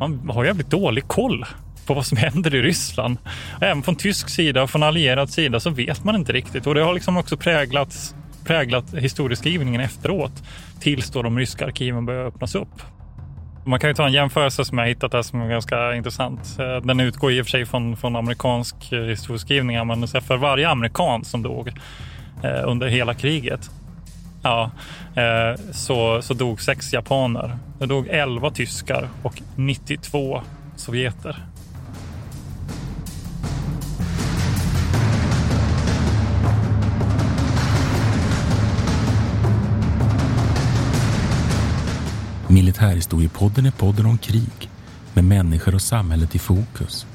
Man har jävligt dålig koll på vad som händer i Ryssland. Även från tysk sida och från allierad sida så vet man inte riktigt och det har liksom också präglat, präglat historieskrivningen efteråt tills då de ryska arkiven börjar öppnas upp. Man kan ju ta en jämförelse som jag hittat här som är ganska intressant. Eh, den utgår i och för sig från, från amerikansk eh, historieskrivning, men för varje amerikan som dog eh, under hela kriget Ja, så, så dog sex japaner. Det dog 11 tyskar och 92 sovjeter. Militärhistoriepodden är podden om krig med människor och samhället i fokus.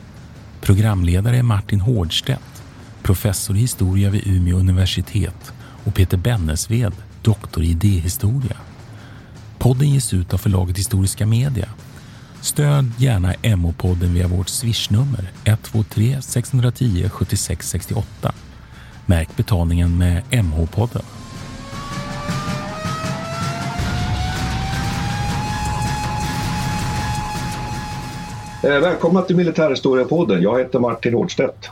Programledare är Martin Hårdstedt, professor i historia vid Umeå universitet och Peter Bennesved, doktor i idéhistoria. Podden ges ut av förlaget Historiska Media. Stöd gärna MH-podden via vårt swishnummer 123 610 76 68. Märk betalningen med MH-podden. Eh, välkomna till Militärhistoria-podden. Jag heter Martin Hårdstedt.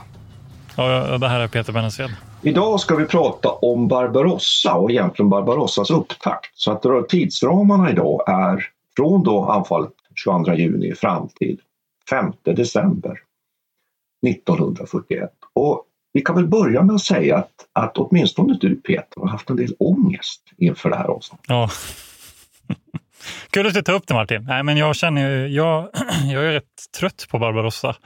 Ja, det här är Peter Bennesved. Idag ska vi prata om Barbarossa och egentligen Barbarossas upptakt. Så att tidsramarna idag är från då anfallet 22 juni fram till 5 december 1941. Och vi kan väl börja med att säga att, att åtminstone du Peter har haft en del ångest inför det här avsnittet. Ja. Kul att du tar upp det Martin. Nej, men jag känner jag, jag är rätt trött på Barbarossa.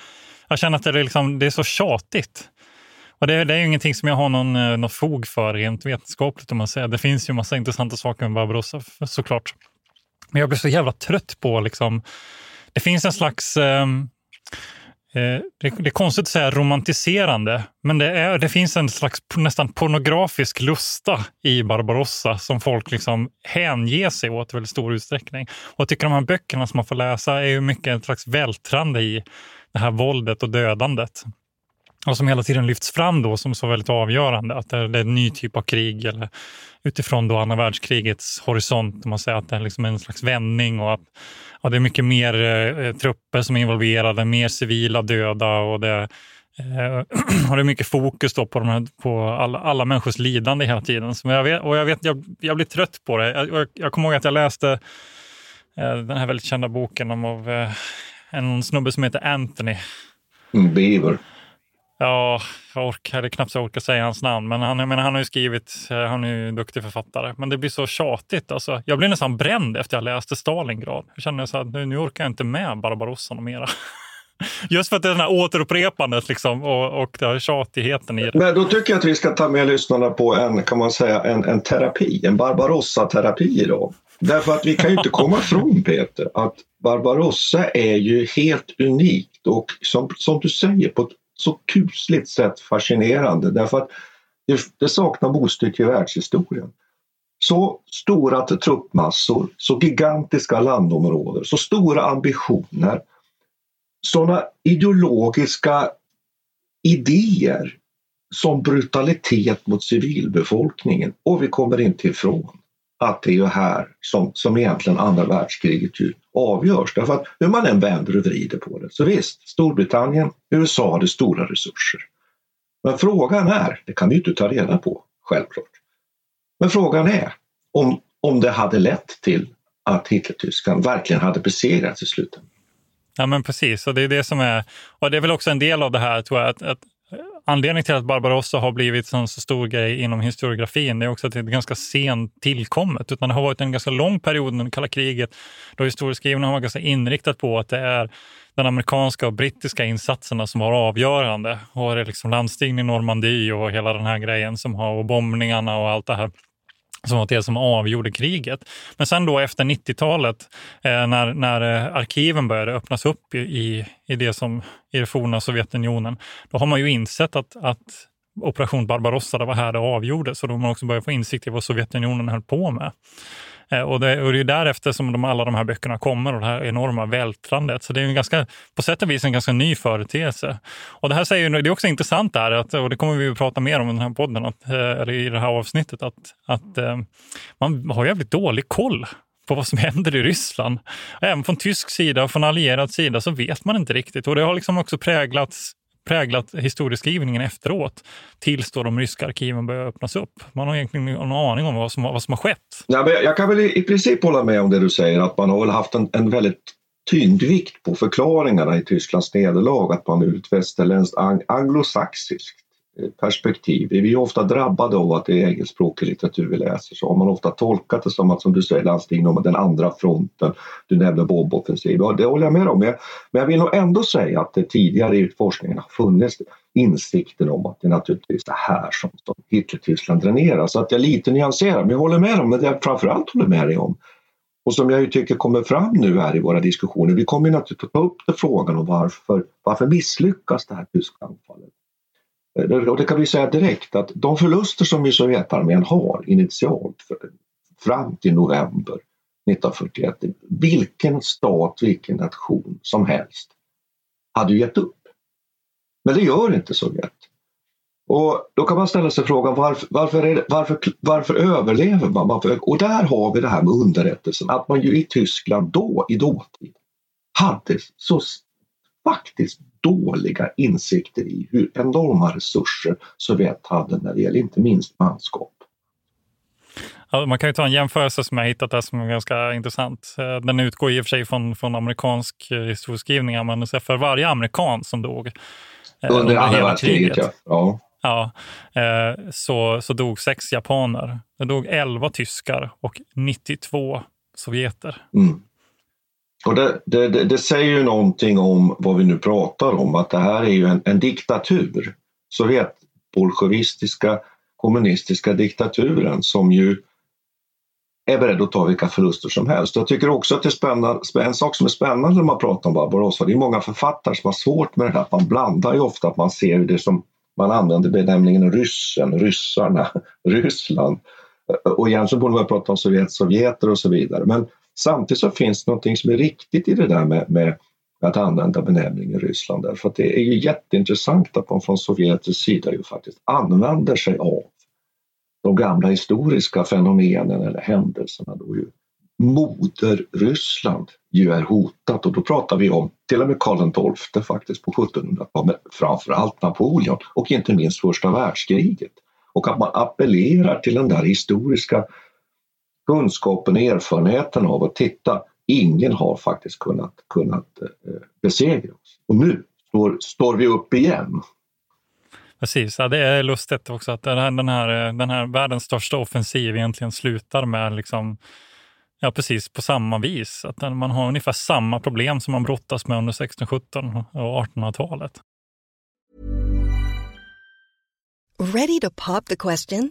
Jag känner att det är, liksom, det är så tjatigt. Och det, det är ju ingenting som jag har någon, eh, någon fog för rent vetenskapligt. Om man säger. Det finns ju massa intressanta saker med Barbarossa såklart. Men jag blir så jävla trött på liksom, det finns en slags ehm, eh, det, det, är konstigt att säga romantiserande, men det, är, det finns en slags nästan pornografisk lusta i Barbarossa som folk liksom hänger sig åt i väldigt stor utsträckning. Och jag tycker de här böckerna som man får läsa är ju mycket ett slags vältrande i det här våldet och dödandet och som hela tiden lyfts fram då som så väldigt avgörande. Att det är, en ny typ av krig eller utifrån då andra världskrigets horisont. Man säger att det är liksom en slags vändning och att ja, det är mycket mer eh, trupper som är involverade, mer civila döda och det, eh, och det är mycket fokus då på, de här, på alla, alla människors lidande hela tiden. Så jag vet, och jag, vet, jag, jag blir trött på det. Jag, jag kommer ihåg att jag läste eh, den här väldigt kända boken om av eh, en snubbe som heter Anthony. Mm, Beaver. Ja, jag orkar knappt så jag orkar säga hans namn. Men han, jag menar, han har ju skrivit, eh, han är ju en duktig författare. Men det blir så tjatigt. Alltså, jag blev nästan bränd efter jag läste Stalingrad. Jag kände så att nu, nu orkar jag inte med Barbarossa och mera. Just för att det är den här återupprepandet liksom, och, och det tjatigheten i det. Men då tycker jag att vi ska ta med lyssnarna på en, kan man säga, en, en terapi, en Barbarossa-terapi idag. Därför att vi kan ju inte komma ifrån Peter att Barbarossa är ju helt unikt och som, som du säger på ett så kusligt sätt fascinerande därför att det, det saknar motstycke i världshistorien. Så stora truppmassor, så gigantiska landområden, så stora ambitioner, sådana ideologiska idéer som brutalitet mot civilbefolkningen och vi kommer inte ifrån att det är ju här som, som egentligen andra världskriget ju avgörs. Därför att hur man än vänder och vrider på det. Så visst, Storbritannien, USA hade stora resurser. Men frågan är, det kan vi ju inte ta reda på, självklart. Men frågan är om, om det hade lett till att Hitlertyskland verkligen hade besegrats i slutet. Ja men precis, och det är det som är, och det är väl också en del av det här tror jag, att, att anledningen till att Barbarossa har blivit en så stor grej inom historiografin är också att det är ganska sent tillkommet. Utan det har varit en ganska lång period under kalla kriget då historieskrivarna har varit ganska inriktat på att det är den amerikanska och brittiska insatserna som var avgörande. Och det är liksom landstigning i Normandie och hela den här grejen som har, och bombningarna och allt det här som var det som avgjorde kriget. Men sen då efter 90-talet, eh, när, när eh, arkiven började öppnas upp i, i, i, det som, i det forna Sovjetunionen, då har man ju insett att, att Operation Barbarossa, det var här det avgjordes. Och då har man också börjat få insikt i vad Sovjetunionen höll på med. Eh, och det, och det är därefter som de, alla de här böckerna kommer och det här enorma vältrandet. Så det är en ganska, på sätt och vis en ganska ny företeelse. Och det här säger, det är också intressant där, att, och det kommer vi att prata mer om i den här podden, att, eh, eller i det här avsnittet, att, att eh, man har jävligt dålig koll på vad som händer i Ryssland. Även från tysk sida och från allierad sida så vet man inte riktigt. Och det har liksom också präglats präglat historieskrivningen efteråt tills då de ryska arkiven börjar öppnas upp. Man har egentligen ingen aning om vad som, vad som har skett. Ja, men jag kan väl i princip hålla med om det du säger att man har väl haft en, en väldigt tyngdvikt på förklaringarna i Tysklands nederlag, att man utvästerländskt ett västerländskt anglosaxiskt perspektiv. Vi är ofta drabbade av att det är engelskspråkig litteratur vi läser så har man ofta tolkat det som att, som du säger landsting om den andra fronten, du nämnde Bob-offensiv, det håller jag med om. Men jag vill nog ändå säga att det tidigare i utforskningen har funnits insikten om att det är naturligtvis det här som, som Hitler-Tyskland dränerar. Så att jag är lite nyanserad, men jag håller med om, men det jag framförallt håller med dig om och som jag ju tycker kommer fram nu här i våra diskussioner, vi kommer naturligtvis att ta upp frågan om varför, varför misslyckas det här tyska anfallet? Och det kan vi säga direkt att de förluster som ju Sovjetarmén har initialt för, fram till november 1941, vilken stat, vilken nation som helst hade ju gett upp. Men det gör inte Sovjet. Och då kan man ställa sig frågan varför, varför, det, varför, varför överlever man? Varför, och där har vi det här med underrättelsen, att man ju i Tyskland då, i dåtid, hade så faktiskt dåliga insikter i hur enorma resurser Sovjet hade när det gäller inte minst manskap. Ja, man kan ju ta en jämförelse som jag hittat där som är ganska intressant. Eh, den utgår i och för sig från, från amerikansk eh, historieskrivning, men för varje amerikan som dog eh, under, under andra världskriget, ja. ja. Ja, så, så dog sex japaner. Det dog elva tyskar och 92 sovjeter. Mm. Och det, det, det, säger ju någonting om vad vi nu pratar om, att det här är ju en, en diktatur. Sovjetbolsjevistiska kommunistiska diktaturen som ju är beredd att ta vilka förluster som helst. Jag tycker också att det är spännande, en sak som är spännande när man pratar om Barbarossa, det är många författare som har svårt med det här, man blandar ju ofta att man ser det som, man använder benämningen ryssen, ryssarna, Ryssland. Och egentligen borde man prata om Sovjet, sovjeter och så vidare. Men Samtidigt så finns det någonting som är riktigt i det där med, med att använda benämningen Ryssland därför att det är ju jätteintressant att man från sovjetisk sida ju faktiskt använder sig av de gamla historiska fenomenen eller händelserna då ju moder Ryssland ju är hotat och då pratar vi om till och med Karl XII faktiskt på 1700-talet, men framförallt Napoleon och inte minst första världskriget. Och att man appellerar till den där historiska kunskapen och erfarenheten av att titta, ingen har faktiskt kunnat, kunnat eh, besegra oss. Och nu står, står vi upp igen. Precis, ja, det är lustigt också att den här, den, här, den här världens största offensiv egentligen slutar med liksom, ja, precis på samma vis. Att man har ungefär samma problem som man brottas med under 16, 17 och 1800-talet. Ready to pop the question?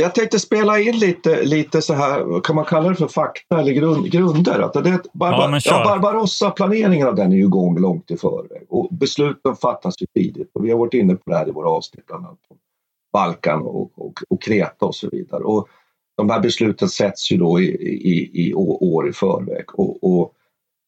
Jag tänkte spela in lite, lite så här, kan man kalla det för fakta eller grund, grunder? Att det, Barba, Ja, ja, Barbarossa-planeringen av den är ju igång långt i förväg och besluten fattas ju tidigt. Och vi har varit inne på det här i våra avsnitt, bland annat Balkan och, och, och Kreta och så vidare. Och de här besluten sätts ju då i, i, i år i förväg. Och, och,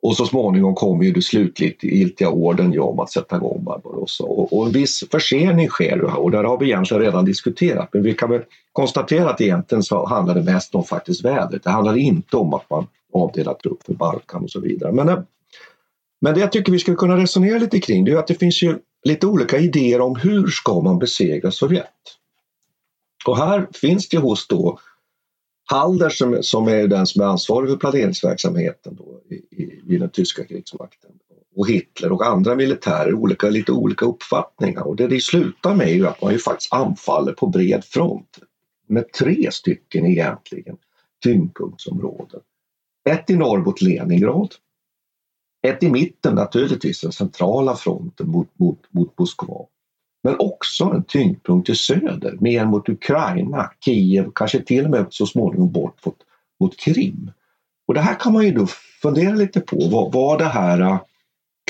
och så småningom kommer ju det slutgiltiga orden ja, om att sätta igång Barbarossa. Och, och en viss försening sker ju här, och där har vi egentligen redan diskuterat. Men vi kan väl konstatera att egentligen så handlar det mest om faktiskt vädret. Det handlar inte om att man avdelar trupp för Balkan och så vidare. Men, eh, men det jag tycker vi skulle kunna resonera lite kring det är att det finns ju lite olika idéer om hur ska man besegra Sovjet. Och här finns det hos då Halder som, som är den som är ansvarig för planeringsverksamheten då i, i, i den tyska krigsmakten och Hitler och andra militärer olika, lite olika uppfattningar och det det slutar med är ju att man ju faktiskt anfaller på bred front med tre stycken egentligen tyngdpunktsområden. Ett i norr mot Leningrad, ett i mitten naturligtvis, den centrala fronten mot, mot, mot Moskva. Men också en tyngdpunkt i söder, mer mot Ukraina, Kiev, kanske till och med så småningom bort mot, mot Krim. Och det här kan man ju då fundera lite på, var, var det här äh,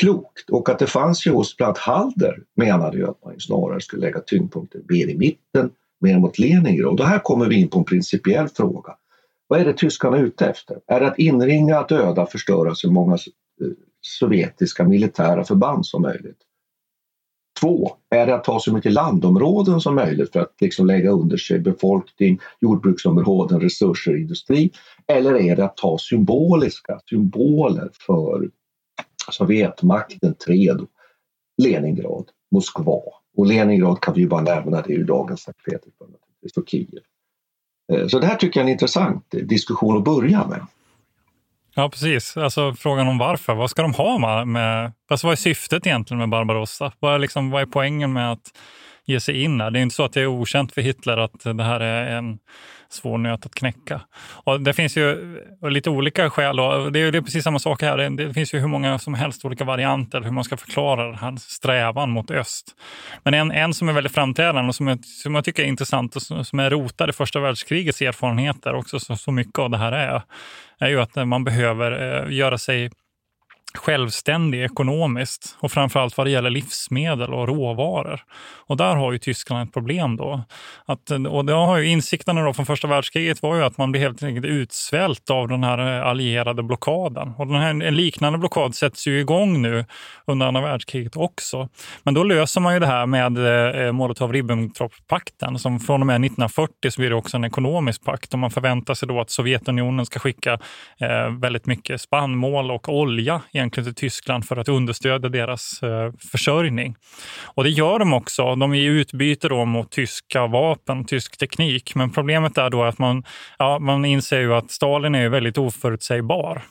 klokt? Och att det fanns ju hos bland annat Halder menade ju att man snarare skulle lägga tyngdpunkten mer i mitten, mer mot Leningrad. Och här kommer vi in på en principiell fråga. Vad är det tyskarna är ute efter? Är det att inringa, döda, förstöra så många äh, sovjetiska militära förband som möjligt? Två, är det att ta så mycket landområden som möjligt för att liksom lägga under sig befolkning, jordbruksområden, resurser, industri? Eller är det att ta symboliska symboler för Sovjetmakten, tre då, Leningrad, Moskva. Och Leningrad kan vi ju bara nämna, det är ju dagens Sankt Petersburg och Kiev. Eh, så det här tycker jag är en intressant eh, diskussion att börja med. Ja, precis. Alltså frågan om varför. Vad ska de ha med... med alltså, vad är syftet egentligen med Barbarossa? Vad är, liksom, vad är poängen med att ge sig in här? Det är inte så att det är okänt för Hitler att det här är en svår nöt att knäcka. Och det finns ju lite olika skäl. Och det, är, det är precis samma sak här. Det, det finns ju hur många som helst olika varianter hur man ska förklara den här strävan mot öst. Men en, en som är väldigt framträdande och som jag, som jag tycker är intressant och som, som är rotad i första världskrigets erfarenheter, också så, så mycket av det här är, är ju att man behöver eh, göra sig självständig ekonomiskt och framförallt vad det gäller livsmedel och råvaror. Och där har ju Tyskland ett problem då. Att, och det har ju insikterna då från första världskriget var ju att man blev helt enkelt utsvält av den här allierade blockaden. Och den här, en liknande blockad sätts ju igång nu under andra världskriget också. Men då löser man ju det här med eh, Molotov-Ribbentrop-pakten som från och med 1940 så blir det också en ekonomisk pakt och man förväntar sig då att Sovjetunionen ska skicka eh, väldigt mycket spannmål och olja egentligen till Tyskland för att understödja deras eh, försörjning. Och det gör de också. De är i utbyte då mot tyska vapen, tysk teknik. Men problemet är då att man, ja, man inser ju att Stalin är väldigt oförutsägbar.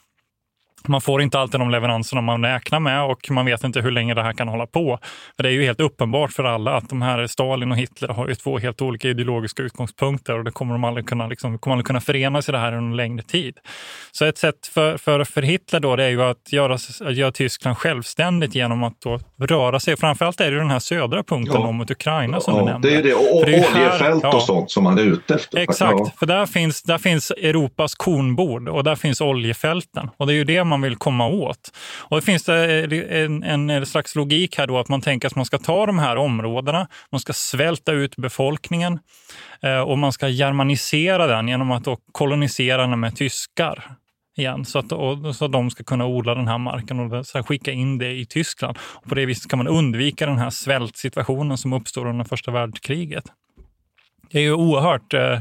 Man får inte alltid de leveranserna man räknar med och man vet inte hur länge det här kan hålla på. För det är ju helt uppenbart för alla att de här Stalin och Hitler har ju två helt olika ideologiska utgångspunkter och det kommer de aldrig kunna, liksom, kommer aldrig kunna förenas i det här under en längre tid. Så ett sätt för, för, för Hitler då det är ju att göra, att göra Tyskland självständigt genom att då röra sig. Framförallt är det den här södra punkten Ja. om mot Ukraina som du Ja, nämnde. det är det. Och För det här- oljefält ja. och sånt som man är ute efter. Exakt, Ja. för där finns, där finns Europas kornbord och där finns oljefälten. Och det är ju det man vill komma åt. Och det finns det en, en, en slags logik här då att man tänker att man ska ta de här områdena, man ska svälta ut befolkningen eh, och man ska germanisera den genom att då kolonisera den med tyskar igen så att, och, så att de ska kunna odla den här marken och så här, skicka in det i Tyskland. Och på det viset kan man undvika den här svältsituationen som uppstår under första världskriget. Det är ju oerhört eh,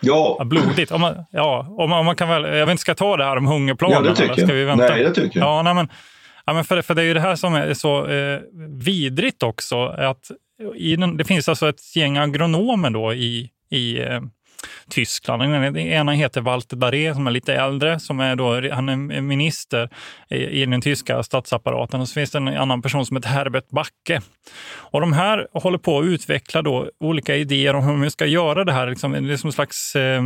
Ja. blodigt. Om man, ja, om man, om man kan väl, jag vet inte, ska jag ta det här om hungerplanen? Ja, det tycker eller ska jag. vi vänta? Nej, det tycker jag. Ja, nej, men, ja, men för, för det är ju det här som är så eh, vidrigt också. Att i den, det finns alltså ett gäng agronomer då i, i, eh, Tyskland. Den ena heter Walter Daré som är lite äldre, som är då, han är minister i, i den tyska statsapparaten. Och så finns det en annan person som heter Herbert Backe. Och de här håller på att utveckla då olika idéer om hur man ska göra det här. Liksom, det är som en slags eh,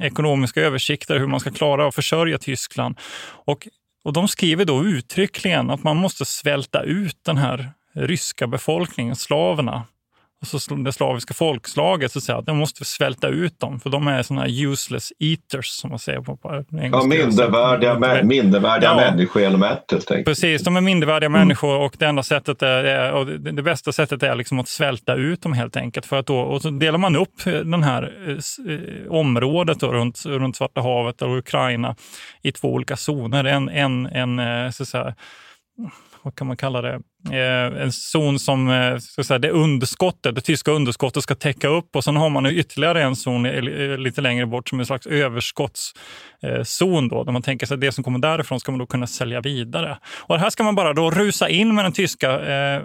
ekonomiska översikter hur man ska klara att försörja Tyskland. Och, och de skriver då uttryckligen att man måste svälta ut den här ryska befolkningen, slaverna, alltså det slaviska folkslaget, så säga, att de måste svälta ut dem, för de är såna useless eaters, som man säger på, på engelska. Ja, mindervärdiga, mä, mindervärdiga ja. människor helt enkelt. Precis, de är mindervärdiga mm. människor och det enda sättet är, och det, det bästa sättet är liksom att svälta ut dem helt enkelt. För att då, och så delar man upp det här eh, området då, runt, runt Svarta havet och Ukraina i två olika zoner. En, en, en eh, så att säga, vad kan man kalla det, eh, Eh, en zon som eh, ska säga, det underskottet, det tyska underskottet ska täcka upp. Och sen har man ytterligare en zon lite längre bort som en slags överskottszon eh, då, där man tänker sig att det som kommer därifrån ska man då kunna sälja vidare. Och här ska man bara då rusa in med den tyska eh,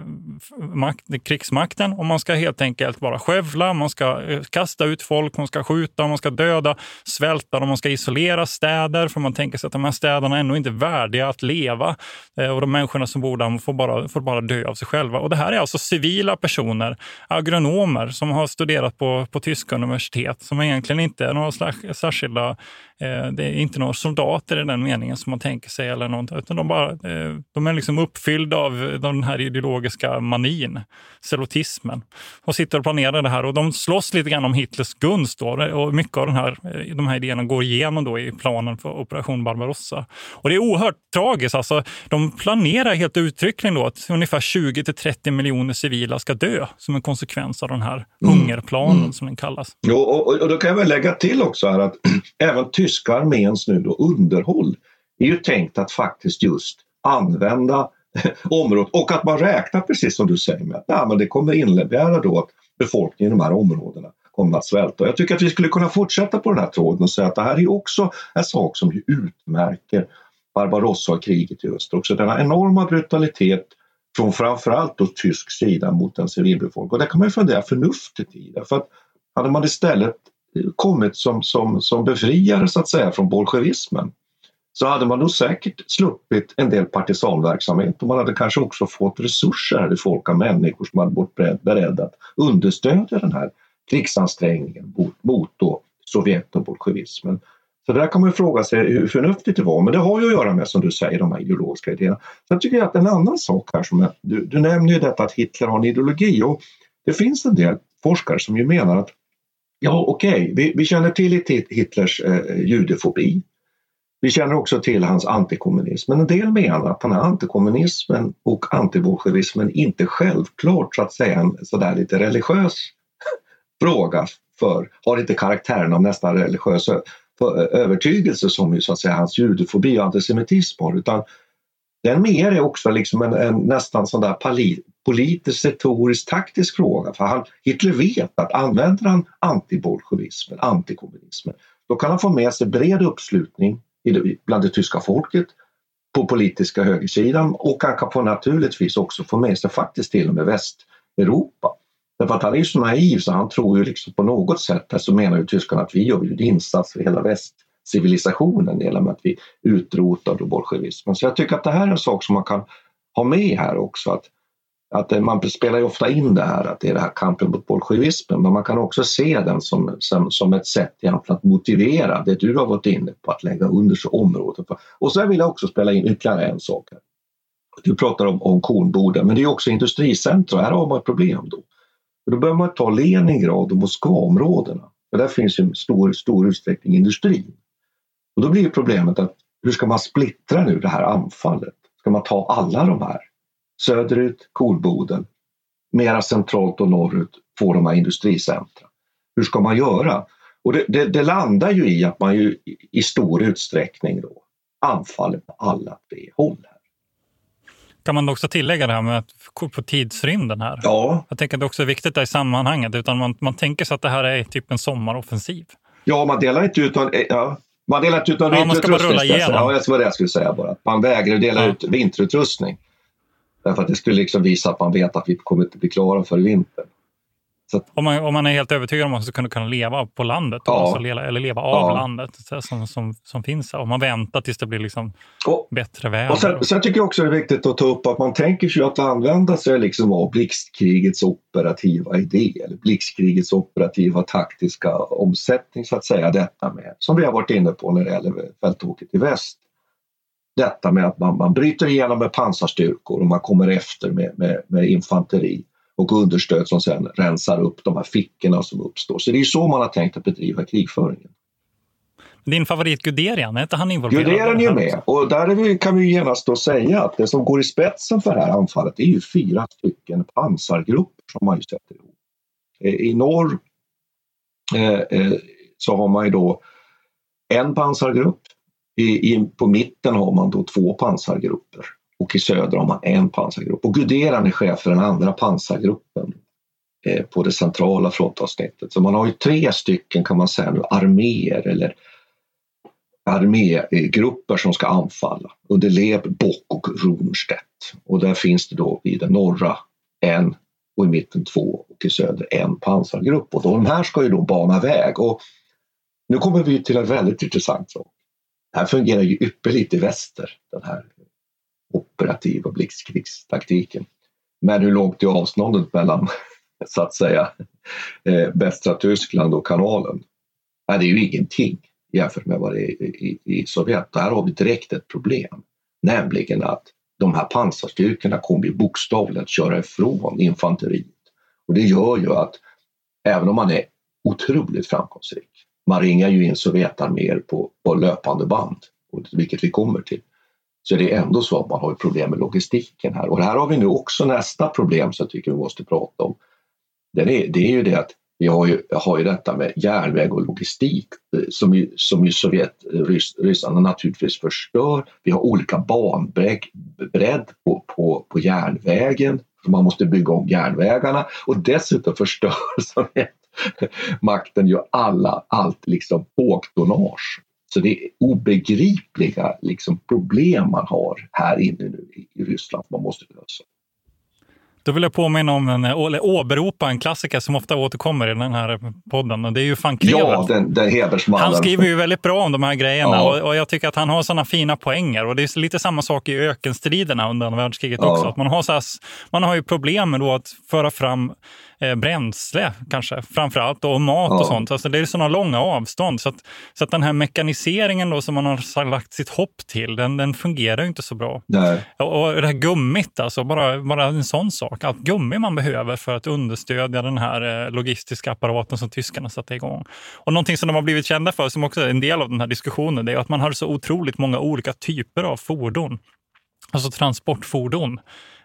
makt, krigsmakten. Och man ska helt enkelt bara skövla, man ska eh, kasta ut folk, man ska skjuta, man ska döda, svälta och man ska isolera städer för man tänker sig att de här städerna är ändå inte värdiga att leva. Eh, och de människorna som bor där får bara, får bara dö av sig själva. Och det här är alltså civila personer, agronomer som har studerat på, på tyska universitet som egentligen inte är några särskilda Eh, det är inte några soldater i den meningen som man tänker sig, eller något, utan de, bara, eh, de är liksom uppfyllda av den här ideologiska manin, celotismen, och sitter och planerar det här. Och de slåss lite grann om Hitlers gunst då, och mycket av den här, eh, de här idéerna går igenom då i planen för Operation Barbarossa. Och det är oerhört tragiskt. Alltså, de planerar helt uttryckligen då att ungefär 20 till 30 miljoner civila ska dö som en konsekvens av den här mm. hungerplanen mm. som den kallas. Jo, och, och då kan jag väl lägga till också här att även tyska arméns nu då underhåll är ju tänkt att faktiskt just använda området och att man räknar precis som du säger med att ja, men det kommer innebära då att befolkningen i de här områdena kommer att svälta. Jag tycker att vi skulle kunna fortsätta på den här tråden och säga att det här är också en sak som utmärker Barbarossa och kriget i öster. Också denna enorma brutalitet från framförallt då tysk sida mot en civilbefolkning. Och det kan man ju fundera förnuftet i. Därför att hade man istället kommit som, som, som befriare så att säga från bolsjevismen så hade man nog säkert sluppit en del partisanverksamhet och man hade kanske också fått resurser i folk av människor som hade varit beredda att understödja den här krigsansträngningen mot, mot då Sovjet och bolsjevismen. Så där kan man fråga sig hur förnuftigt det var, men det har ju att göra med som du säger de här ideologiska idéerna. Sen tycker jag att en annan sak här som är, du, du nämner ju detta att Hitler har en ideologi och det finns en del forskare som ju menar att Ja, okej, okay. vi, vi, känner till Hitlers eh, judefobi. Vi känner också till hans antikommunism, men en del menar att den här antikommunismen och antibolsjevismen inte självklart så att säga en sådär lite religiös fråga för, har inte karaktären av nästan religiös övertygelse som ju så att säga hans judefobi och antisemitism har, utan den mer är också liksom en, en nästan sån där politisk, retorisk, taktisk fråga. För han, Hitler vet att använder han antibolsjevismen, antikommunismen, då kan han få med sig bred uppslutning bland det tyska folket på politiska högersidan och han kan få naturligtvis också få med sig faktiskt till och med Västeuropa. Därför att han är så naiv så han tror ju liksom på något sätt, så menar ju tyskarna att vi gör ju en insats för hela västcivilisationen genom att vi utrotar bolsjevismen. Så jag tycker att det här är en sak som man kan ha med här också. Att, att eh, man spelar ju ofta in det här att det är den här kampen mot bolsjevismen men man kan också se den som, som, som ett sätt att motivera det du har varit inne på att lägga under sig området. Och så vill jag också spela in ytterligare en sak. Här. Du pratar om, om Kornboden men det är också industricentrum. här har man ett problem då. Då behöver man ta Leningrad och Moskvaområdena. För där finns ju stor, stor utsträckning industri. Och då blir problemet att hur ska man splittra nu det här anfallet? Ska man ta alla de här? Söderut, Kolboden, mera centralt och norrut få de här industricentra. Hur ska man göra? Och det, det, det, landar ju i att man ju i stor utsträckning då anfaller på alla tre håll. Här. Kan man också tillägga det här med att på tidsrymden här? Ja. Jag tänker att det också är viktigt i sammanhanget, utan man, man tänker sig att det här är typ en sommaroffensiv. Ja, man delar inte ut någon, ja, man delar inte ut någon ja, man ska bara rulla. Ja, det var det jag skulle säga bara. Man vägrar dela ja. ut vinterutrustning. Därför att det skulle liksom visa att man vet att vi kommer inte bli klara för vintern. Att, om, man, om man är helt övertygad om att man ska kunna, leva på landet, ja. alltså leva, eller leva av ja. landet som, som, som finns här. Om man väntar tills det blir liksom och, bättre väder. Och sen, sen, tycker jag också det är viktigt att ta upp att man tänker sig att använda sig liksom av blixtkrigets operativa idé, eller blixtkrigets operativa taktiska omsättning så att säga. Detta med, som vi har varit inne på när det gäller fältåket i väst. Detta med att man, man bryter igenom med pansarstyrkor och man kommer efter med, med, med infanteri och understöd som sen rensar upp de här fickorna som uppstår. Så det är så man har tänkt att bedriva krigföringen. Din favorit Guderian, är inte han involverad? Guderian är med och där vi, kan vi genast då säga att det som går i spetsen för det här anfallet är ju fyra stycken pansargrupper som man ju sätter ihop. Eh, I norr eh, eh, så har man ju då en pansargrupp. I, i, på mitten har man då två pansargrupper och i söder har man en pansargrupp. Och Guderan är chef för den andra pansargruppen eh, på det centrala frontavsnittet. Så man har ju tre stycken kan man säga nu arméer eller armégrupper som ska anfalla under Leb, Bock och Runstedt. Och där finns det då i den norra en och i mitten två och i söder en pansargrupp. Och de här ska ju då bana väg. Och nu kommer vi till en väldigt intressant sak. Det här fungerar ju ypperligt i väster, den här operativa blixtkrigstaktiken. Men hur långt är avståndet mellan så att säga eh, västra Tyskland och kanalen? Nej, det är ju ingenting jämfört med vad det är i, i, Sovjet. Där har vi direkt ett problem, nämligen att de här pansarstyrkorna kommer ju bokstavligen att köra ifrån infanteriet. Och det gör ju att även om man är otroligt framgångsrik, man ringar ju in Sovjetarméer på, på löpande band, vilket vi kommer till, så är det ändå så att man har problem med logistiken här. Och här har vi nu också nästa problem som jag tycker vi måste prata om. Det är, det är ju det att vi har ju, har ju detta med järnväg och logistik eh, som ju, som ju Sovjet, eh, rys, ryssarna naturligtvis förstör. Vi har olika banbredd på, på, på järnvägen. Man måste bygga om järnvägarna och dessutom förstör Sovjet makten ju alla, allt liksom tågtonnage så det är obegripliga liksom, problem man har här inne nu i, Ryssland som man måste lösa. Då vill jag påminna om en, eller åberopa en klassiker som ofta återkommer i den här podden. Och det är ju van Kleven. Ja, den, den hedersmannen. Han skriver ju väldigt bra om de här grejerna ja. och, och, jag tycker att han har sådana fina poänger. Och det är lite samma sak i ökenstriderna under andra världskriget ja. också. Att man, har så här, man har ju problem med att föra fram eh, bränsle kanske, framför allt, och mat ja. och sånt. Alltså, det är sådana långa avstånd. Så att, så att den här mekaniseringen då som man har lagt sitt hopp till, den, den fungerar inte så bra. Nej. Och, och det här gummit, alltså, bara, bara en sån sak. Allt gummi man behöver för att understödja den här eh, logistiska apparaten som tyskarna satte igång. Och någonting som de har blivit kända för, som också är en del av den här diskussionen, det är att man har så otroligt många olika typer av fordon. Alltså transportfordon.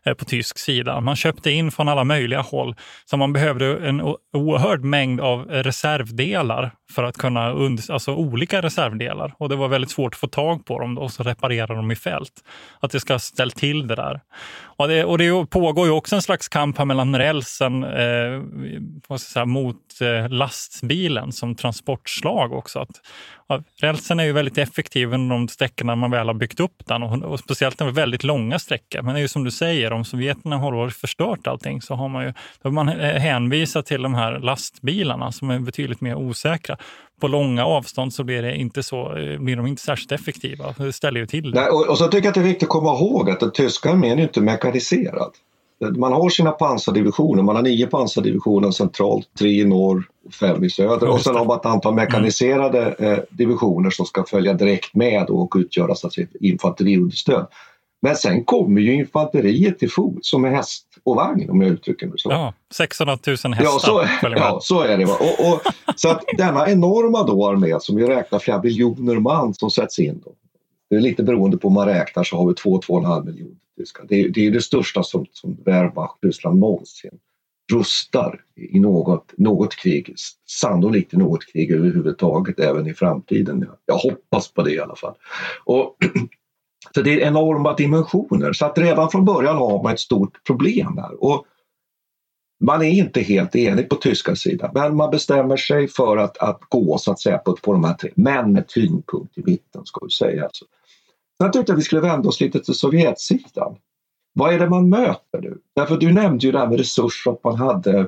Eh, på tysk sida. Man köpte in från alla möjliga håll. Så man behövde en oerhörd mängd av reservdelar för att kunna, alltså olika reservdelar. Och det var väldigt svårt att få tag på dem och så reparera dem i fält. Att det ska ställa till det där. Ja, det, och det pågår ju också en slags kamp här mellan rälsen eh, säga, mot eh, lastbilen som transportslag också. Att, ja, rälsen är ju väldigt effektiv under de sträckorna man väl har byggt upp den och, och speciellt när det är väldigt långa sträckor. Men det är ju som du säger, om sovjeterna har förstört allting så har man ju, då man hänvisat till de här lastbilarna som är betydligt mer osäkra på långa avstånd så blir, det inte så, eh, blir de inte särskilt effektiva. Det ställer ju till. Nej, och, och, så tycker jag att det är viktigt att komma ihåg att den tyska armén är inte mekaniserad. Man har sina pansardivisioner, man har nio pansardivisioner centralt, tre i norr, fem i söder och sen har man ett antal mekaniserade eh, divisioner som ska följa direkt med och utgöra så att säga, infanteriunderstöd. Men sen kommer ju infanteriet till fot som är häst och vagn om jag uttrycker mig så. Ja, 600 000 hästar. Ja, så, ja, så är det. Och, och, så att denna enorma då armé som vi räknar flera biljoner man som sätts in. Då. Det är lite beroende på om man räknar så har vi 2-2,5 miljoner tyskar. Det, det är det största som, som Wehrmacht, Ryssland någonsin rustar i något, något krig, sannolikt i något krig överhuvudtaget även i framtiden. Jag hoppas på det i alla fall. Och Så det är enorma dimensioner så att redan från början har man ett stort problem där. Och man är inte helt enig på tyska sidan men man bestämmer sig för att, att gå så att säga på, på de här tre, men med tyngdpunkt i mitten ska vi säga. Alltså. Sen tyckte jag vi skulle vända oss lite till Sovjetsidan. Vad är det man möter nu? Därför du nämnde ju det här med resurser, att man hade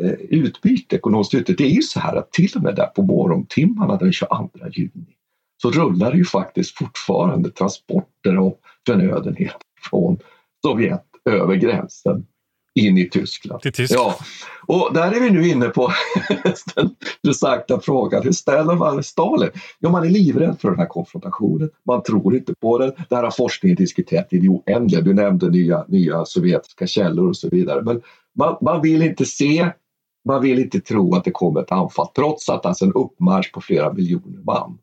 eh, utbyte, ekonomiskt utbyte. Det är ju så här att till och med där på morgontimmarna den 22 juni så rullar det ju faktiskt fortfarande transporter av förnödenheter från Sovjet över gränsen in i Tyskland. Till Tyskland. Ja. Och där är vi nu inne på den intressanta frågan, hur ställer man Stalin? Ja, man är livrädd för den här konfrontationen, man tror inte på den. Det här har forskningen diskuterat i det oändliga, du nämnde nya, nya sovjetiska källor och så vidare. Men man, man vill inte se, man vill inte tro att det kommer ett anfall trots att alltså en uppmarsch på flera miljoner man.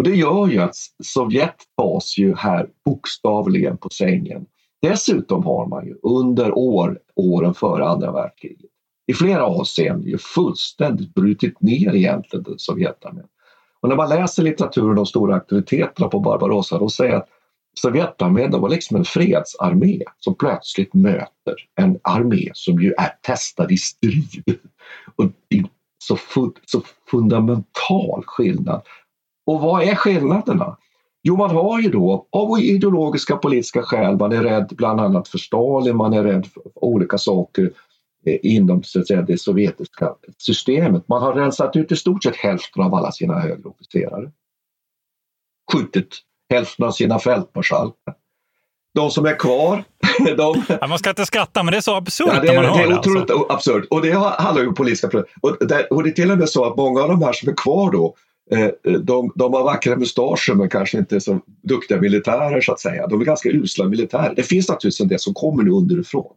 Och det gör ju att Sovjet tas ju här bokstavligen på sängen. Dessutom har man ju under år, åren före andra världskriget i flera avseenden ju fullständigt brutit ner egentligen Sovjetarmén. Och när man läser litteraturen de stora aktiviteterna på Barbarossa då säger att Sovjetarmén var liksom en fredsarmé som plötsligt möter en armé som ju är testad i strid. Och så, fu så fundamental skillnad. Och vad är skillnaderna? Jo, man har ju då av ideologiska politiska skäl, man är rädd bland annat för Stalin, man är rädd för olika saker eh, inom så att säga, det sovjetiska systemet. Man har rensat ut i stort sett hälften av alla sina högre officerare. Skjutit hälften av sina fältmarskalkar. De som är kvar, de... Ja, man ska inte skratta, men det är så absurt ja, det, när man hör det. är det. otroligt Alltså. absurt. Och det handlar ju om politiska problem. Och det, och det är till och med så att många av de här som är kvar då, Eh, eh, de, de har vackra mustascher men kanske inte så duktiga militärer så att säga. De är ganska usla militärer. Det finns naturligtvis en del som kommer nu underifrån.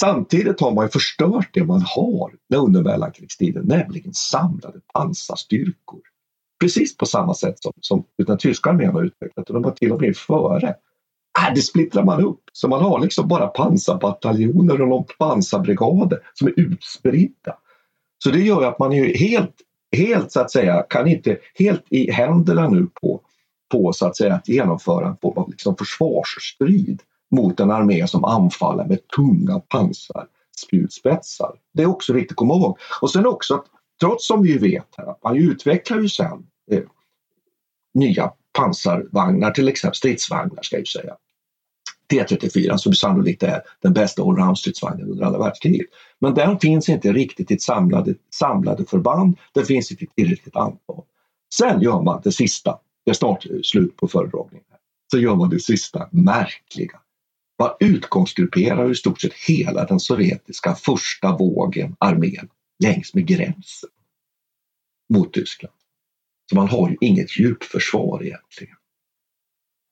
Samtidigt har man förstört det man har under mellankrigstiden, nämligen samlade pansarstyrkor. Precis på samma sätt som, som den tyska armén har utvecklat och de var till och med före. Äh, det splittrar man upp, så man har liksom bara pansarbataljoner och någon pansarbrigader som är utspridda. Så det gör att man är helt, helt så att säga, kan inte helt i händerna nu på, på så att säga att genomföra en form av liksom försvarsstrid mot en armé som anfaller med tunga pansarspjutspetsar. Det är också viktigt att komma ihåg. Och sen också att trots som vi vet här, att man utvecklar ju sen eh, nya pansarvagnar, till exempel stridsvagnar ska jag ju säga. T34 som sannolikt är den bästa allround-stridsvagnen under andra världskriget. Men den finns inte riktigt i ett samlade, samlade förband, den finns inte i tillräckligt antal. Sen gör man det sista, det är snart slut på föredragningen, så gör man det sista märkliga. Man utgångsgrupperar i stort sett hela den sovjetiska första vågen armén längs med gränsen mot Tyskland. Så man har ju inget djupförsvar egentligen.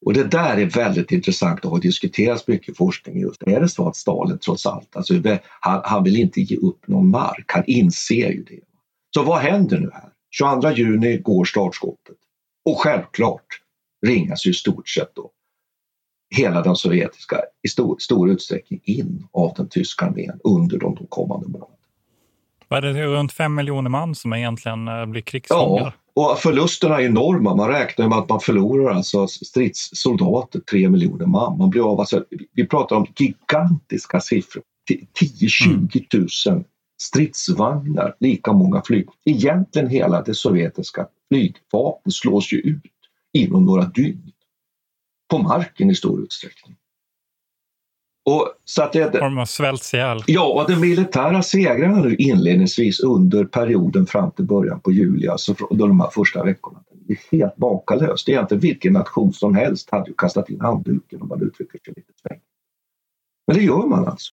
Och det där är väldigt intressant och har diskuterats mycket i forskning just. Är det så att Stalin trots allt, alltså, han, han vill inte ge upp någon mark, han inser ju det. Så vad händer nu här? 22 juni går startskottet. Och självklart ringas ju i stort sett då hela den sovjetiska i stor, stor utsträckning in av den tyska armén under de, de kommande månaderna. Vad är det runt fem miljoner man som egentligen eh, blir krigsfångar? Ja, och förlusterna är enorma. Man räknar med att man förlorar alltså stridssoldater, tre miljoner man. man blir av, alltså, vi pratar om gigantiska siffror. 10-20 000 stridsvagnar, lika många flyg. Egentligen hela det sovjetiska flygvapnet slås ju ut inom några dygn. På marken i stor utsträckning. Och så att det, De har svälts ihjäl. Ja, och de militära segrarna nu inledningsvis under perioden fram till början på juli, alltså under de här första veckorna, det är helt makalöst. Egentligen vilken nation som helst hade ju kastat in handduken om man uttrycker sig lite strängt. Men det gör man alltså.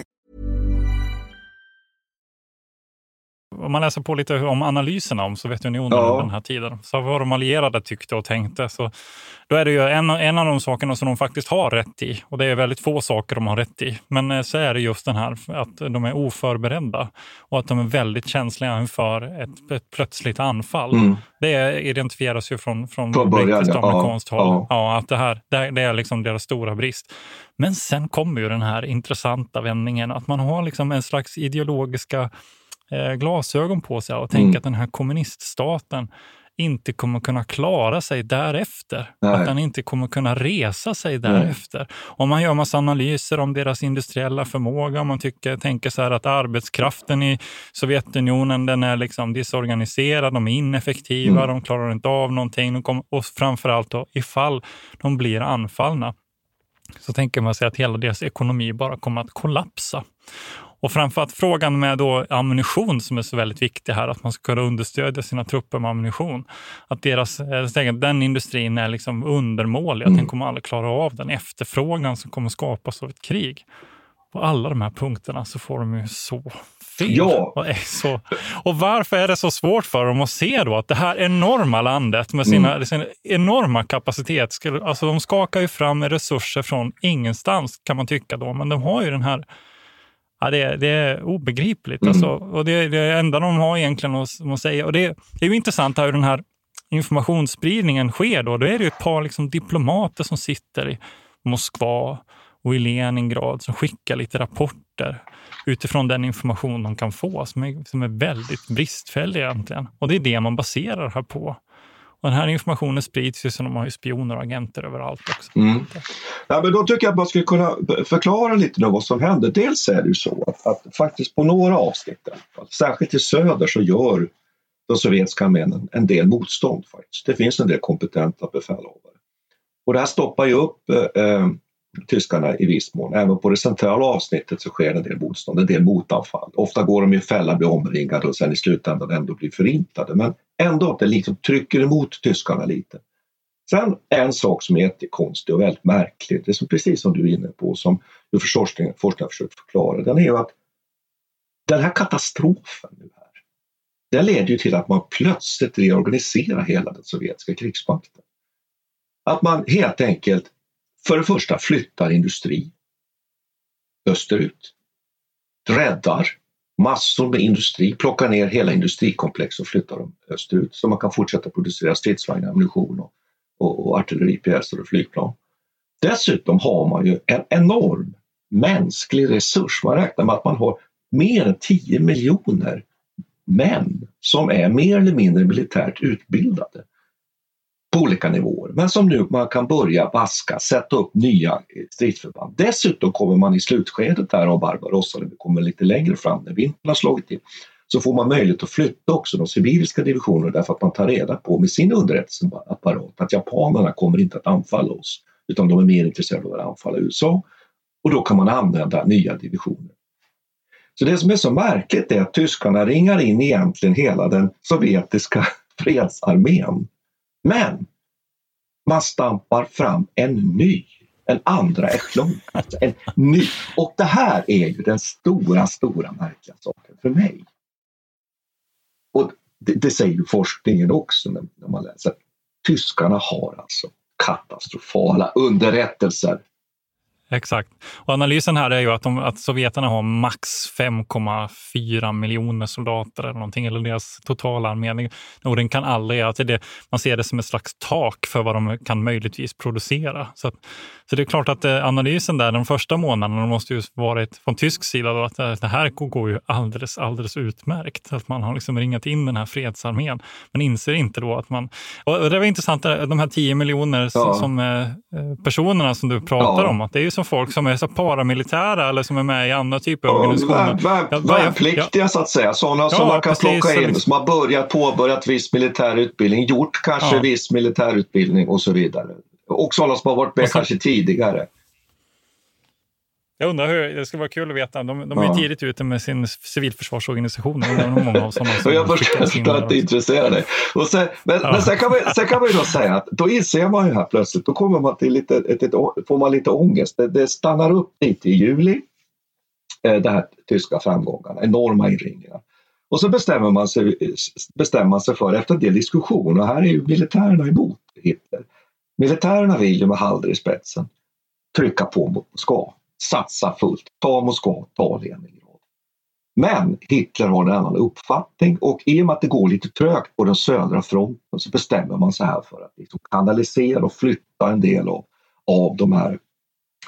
Om man läser på lite om analyserna om Sovjetunionen Ja. under den här tiden, så vad de allierade tyckte och tänkte, så då är det ju en, en av de sakerna som de faktiskt har rätt i, och det är väldigt få saker de har rätt i, men eh, så är det just den här att de är oförberedda och att de är väldigt känsliga inför ett, ett plötsligt anfall. Mm. Det identifieras ju från, från, Från brittiskt ja. och amerikanskt Ja, håll. Ja, att det, här, det, det är liksom deras stora brist. Men sen kommer ju den här intressanta vändningen, att man har liksom en slags ideologiska glasögon på sig och tänker Mm. att den här kommuniststaten inte kommer kunna klara sig därefter. Nej. Att den inte kommer kunna resa sig därefter. Om man gör massa analyser om deras industriella förmåga, om man tycker, tänker så här att arbetskraften i Sovjetunionen den är liksom disorganiserad, de är ineffektiva, Mm. de klarar inte av någonting. De och framförallt då, ifall de blir anfallna så tänker man sig att hela deras ekonomi bara kommer att kollapsa. Och framförallt frågan med då ammunition som är så väldigt viktig här, att man ska kunna understödja sina trupper med ammunition. Att deras, eh, den industrin är liksom undermålig, att den kommer aldrig klara av den efterfrågan som kommer skapas av ett krig. På alla de här punkterna så får de ju så fel. Ja. Och, så, och varför är det så svårt för dem att se då att det här enorma landet med sina, sin enorma kapacitet, skulle, alltså de skakar ju fram resurser från ingenstans kan man tycka då, men de har ju den här Ja, det, är, det är obegripligt. Alltså, och det, det enda de har egentligen att, att säga. Och det, det är ju intressant hur den här informationsspridningen sker. Då, då är det ju ett par liksom, diplomater som sitter i Moskva och i Leningrad som skickar lite rapporter utifrån den information de kan få som är, som är väldigt bristfällig egentligen. Och det är det man baserar det här på. Och den här informationen sprids ju så de har ju spioner och agenter överallt också. Mm. Ja, men då tycker jag att man skulle kunna förklara lite nu vad som händer. Dels är det ju så att, att faktiskt på några avsnitt, särskilt i söder, så gör de sovjetiska armén en del motstånd. faktiskt. Det finns en del kompetenta befälhavare. Och det här stoppar ju upp eh, tyskarna i viss mån. Även på det centrala avsnittet så sker en del motstånd, en del motanfall. Ofta går de i fälla, blir omringade och sen i slutändan ändå blir förintade. Men ändå att det liksom trycker emot tyskarna lite. Sen en sak som är jättekonstig och väldigt märklig, det är som, precis som du är inne på, som du forskningen har försökt förklara, den är ju att den här katastrofen nu här, den leder ju till att man plötsligt reorganiserar hela den sovjetiska krigsmakten. Att man helt enkelt för det första flyttar industri österut, räddar massor med industri, plockar ner hela industrikomplex och flyttar dem österut så man kan fortsätta producera stridsvagnar, ammunition och, och, och artilleripjäser och flygplan. Dessutom har man ju en enorm mänsklig resurs. Man räknar med att man har mer än 10 miljoner män som är mer eller mindre militärt utbildade på olika nivåer, men som nu man kan börja vaska, sätta upp nya stridsförband. Dessutom kommer man i slutskedet där av Barbarossa, eller vi kommer lite längre fram när vintern har slagit till, så får man möjlighet att flytta också de sibiriska divisionerna därför att man tar reda på med sin underrättelseapparat att japanerna kommer inte att anfalla oss utan de är mer intresserade av att anfalla USA och då kan man använda nya divisioner. Så det som är så märkligt är att tyskarna ringar in egentligen hela den sovjetiska fredsarmén. Men man stampar fram en ny, en andra echelon. alltså en ny. Och det här är ju den stora, stora märkliga saken för mig. Och det, det säger ju forskningen också när, när man läser. Tyskarna har alltså katastrofala underrättelser. Exakt. Och analysen här är ju att, de, att sovjeterna har max 5,4 miljoner soldater eller någonting, eller deras totala armé. Och den kan aldrig, alltså det, man ser det som ett slags tak för vad de kan möjligtvis producera. Så, att, så det är klart att eh, analysen där de första månaderna måste ju varit från tysk sida då, att eh, det här går ju alldeles, alldeles utmärkt. Att man har liksom ringat in den här fredsarmén, men inser inte då att man... Och det var intressant, eh, de här 10 miljoner ja. som, eh, personerna som du pratar ja. om, att det är ju som folk som är så paramilitära eller som är med i andra typer av organisationer. Vär, värnpliktiga så att säga, sådana som man kan precis, plocka in, liksom. som har börjat, påbörjat viss militär utbildning, gjort kanske viss militärutbildning och så vidare. Och sådana som har varit med kanske tidigare. Jag undrar hur, det skulle vara kul att veta. De, de är ja. tidigt ute med sin civilförsvarsorganisation. många av sådana som jag förstår att det intresserar dig. Och sen, men, ja. men sen, kan man, sen kan man ju då säga att då inser man ju här plötsligt, då kommer man till lite, ett, ett, får man lite ångest. Det, det stannar upp lite i juli, eh, det här tyska framgångarna, enorma inringningar. Och så bestämmer man sig, bestämmer man sig för, efter en del diskussion, och här är ju militärerna emot Hitler. Militärerna vill ju med Halder i spetsen trycka på mot Moskva satsa fullt, ta Moskva, ta Leningrad. Men Hitler har en annan uppfattning och i och med att det går lite trögt på den södra fronten så bestämmer man sig här för att liksom kanalisera och flytta en del av, av de här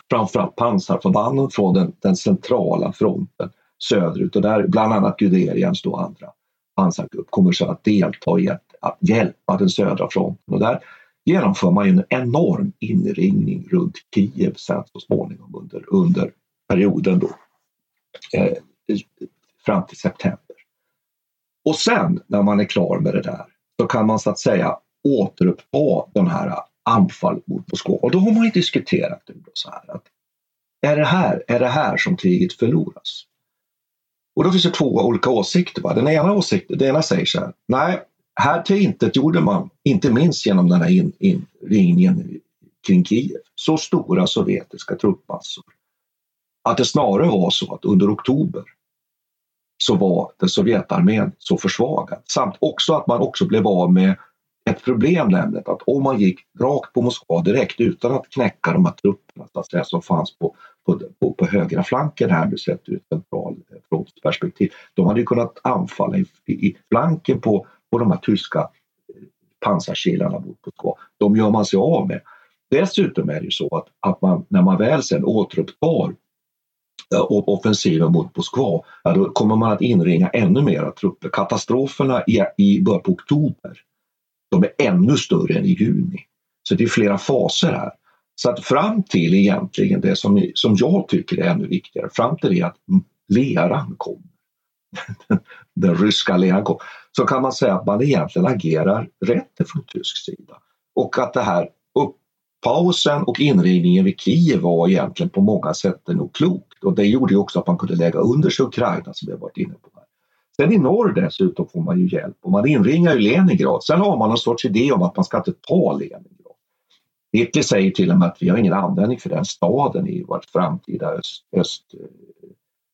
framförallt pansarförbanden från den, den centrala fronten söderut. Och där bland annat Guderians och andra pansargrupp kommer så att delta i att, att hjälpa den södra fronten. Och där genomför man en enorm inringning runt Kiev sen så småningom under, under perioden då, eh, fram till september. Och sen när man är klar med det där så kan man så att säga återuppta den här anfall mot Moskva. Och då har man ju diskuterat det så här att är det här, är det här som kriget förloras? Och då finns det två olika åsikter. Va? Den ena åsikten, det ena säger så här, nej här tillintetgjorde man, inte minst genom den här inringningen in, kring Kiev, så stora sovjetiska truppmassor att det snarare var så att under oktober så var den Sovjetarmén så försvagad. Samt också att man också blev av med ett problem, nämligen att om man gick rakt på Moskva direkt utan att knäcka de här trupperna så att säga, som fanns på, på, på, på högra flanken här, du sett ur ett centralt eh, perspektiv. de hade ju kunnat anfalla i, i flanken på och de här tyska pansarkilarna mot Moskva. De gör man sig av med. Dessutom är det ju så att, att man, när man väl sen återupptar eh, offensiven mot Moskva, ja, då kommer man att inringa ännu mera trupper. Katastroferna i, i början på oktober, de är ännu större än i juni. Så det är flera faser här. Så att fram till egentligen det som, som jag tycker är ännu viktigare, fram till det att leran kom, Den ryska leran kom så kan man säga att man egentligen agerar rätt från tysk sida. Och att det här pausen och inringningen vid Kiev var egentligen på många sätt nog klokt. Och det gjorde ju också att man kunde lägga under sig Ukraina som vi har varit inne på. Här. Sen i norr dessutom får man ju hjälp och man inringar ju Leningrad. Sen har man en sorts idé om att man ska inte ta Leningrad. Hitler säger till och med att vi har ingen användning för den staden i vårt framtida öst, öst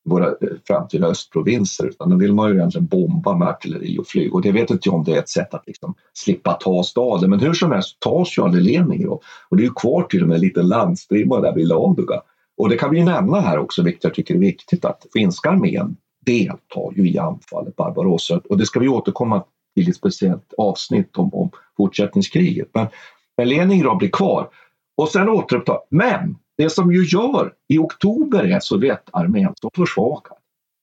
våra eh, framtida östprovinser utan då vill man ju egentligen bomba med artilleri och flyg och det vet inte jag om det är ett sätt att liksom slippa ta staden men hur som helst tas ju aldrig Leningrad och det är ju kvar till och med en liten landstrimma där vid Ladoga. Och det kan vi ju nämna här också, vilket jag tycker är viktigt, att finska armén deltar ju i anfallet Barbarossa och det ska vi återkomma till i ett speciellt avsnitt om, om fortsättningskriget. Men, men Leningrad blir kvar och sen återupptar. Men det som ju gör i oktober är Sovjetarmén så försvagad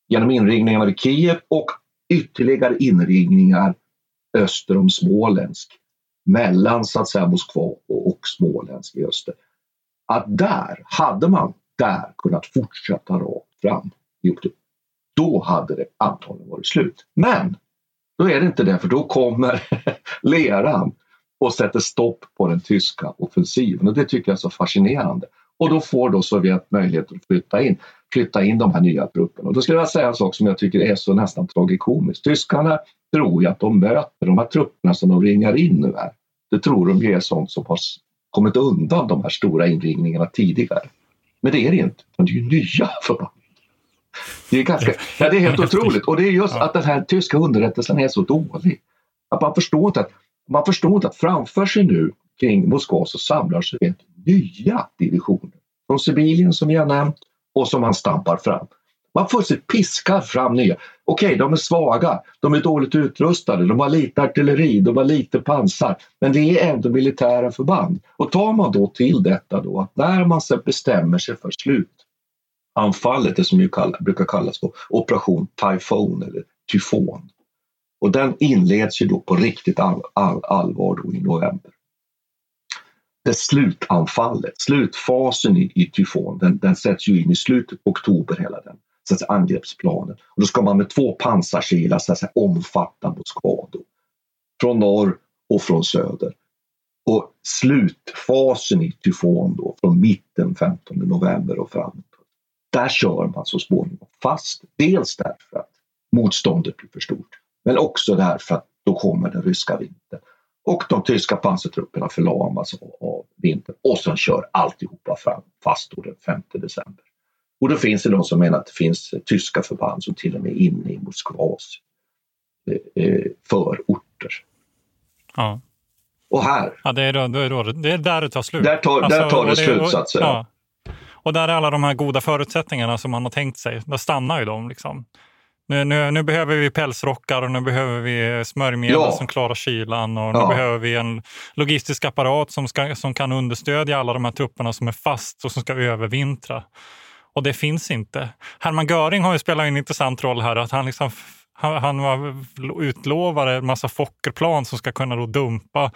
genom inringningarna vid Kiev och ytterligare inringningar öster om Smolensk mellan så att säga Moskva och Smolensk i öster. Att där hade man där kunnat fortsätta rakt fram i oktober. Då hade det antagligen varit slut. Men då är det inte det för då kommer leran och sätter stopp på den tyska offensiven och det tycker jag är så fascinerande. Och då får då Sovjet möjlighet att flytta in, flytta in de här nya trupperna. Och då skulle jag säga en sak som jag tycker är så nästan tragikomiskt. Tyskarna tror ju att de möter de här trupperna som de ringar in nu här. Det tror de är sånt som har kommit undan de här stora inringningarna tidigare. Men det är det inte, det är ju nya förband. Det är, ganska, ja, det är helt otroligt och det är just att den här tyska underrättelsen är så dålig. Att man förstår inte att, man förstår inte att framför sig nu kring Moskva så samlar sig nya divisioner från Sibirien som vi har nämnt och som man stampar fram. Man fullständigt piskar fram nya. Okej, okay, de är svaga, de är dåligt utrustade, de har lite artilleri, de har lite pansar, men det är ändå militära förband. Och tar man då till detta då att när man sen bestämmer sig för slutanfallet, det som ju kallar, brukar kallas för operation Typhoon eller tyfon, och den inleds ju då på riktigt all, all, allvar då i november. Det slutanfallet, slutfasen i, i tyfon, den, den sätts ju in i slutet på oktober hela den så att säga, angreppsplanen. Och då ska man med två pansarkilar så att säga, omfatta Moskva då, från norr och från söder. Och slutfasen i tyfon då, från mitten 15 november och framåt. Där kör man så småningom fast. Dels därför att motståndet blir för stort, men också därför att då kommer den ryska vintern. Och de tyska pansartrupperna förlamas av vintern och sen kör alltihopa fram fast då den 5 december. Och då finns det de som menar att det finns tyska förband som till och med är inne i Moskvas eh, eh, förorter. Ja. Och här. Ja, det är, då, då är då, det är där det tar slut. Där tar, alltså, där tar det, det slut så att säga. Ja. Och där är alla de här goda förutsättningarna som man har tänkt sig, där stannar ju de. Liksom. Nu, nu, nu, behöver vi pälsrockar och nu behöver vi smörjmedel ja. som klarar kylan och nu ja. behöver vi en logistisk apparat som, ska, som kan understödja alla de här trupperna som är fast och som ska övervintra. Och det finns inte. Hermann Göring har ju spelat en intressant roll här. att Han, liksom, han, han var utlovade en massa Fokkerplan som ska kunna då dumpa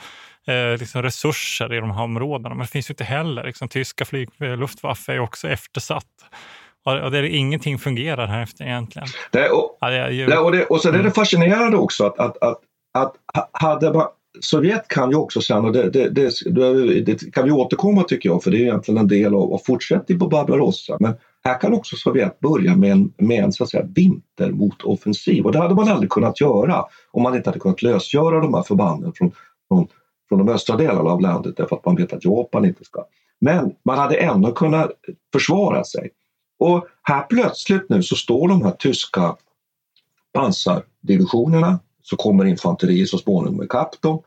eh, liksom resurser i de här områdena. Men det finns ju inte heller. Liksom, tyska flyg, eh, Luftwaffe är också eftersatt. Och det är, ingenting fungerar här efter egentligen. Det, och, ja, det ju... det, och, det, och sen är det mm. fascinerande också att, att, att, att hade man, Sovjet kan ju också sen, och det, det, kan vi återkomma tycker jag, för det är egentligen en del av, av fortsättning på Barbarossa. Men här kan också Sovjet börja med en, med en så att säga, vintermotoffensiv och det hade man aldrig kunnat göra om man inte hade kunnat lösgöra de här förbanden från, från, från de östra delarna av landet därför att man vet att Japan inte ska. Men man hade ändå kunnat försvara sig. Och här plötsligt nu så står de här tyska pansardivisionerna så kommer infanteriet så småningom ikapp dem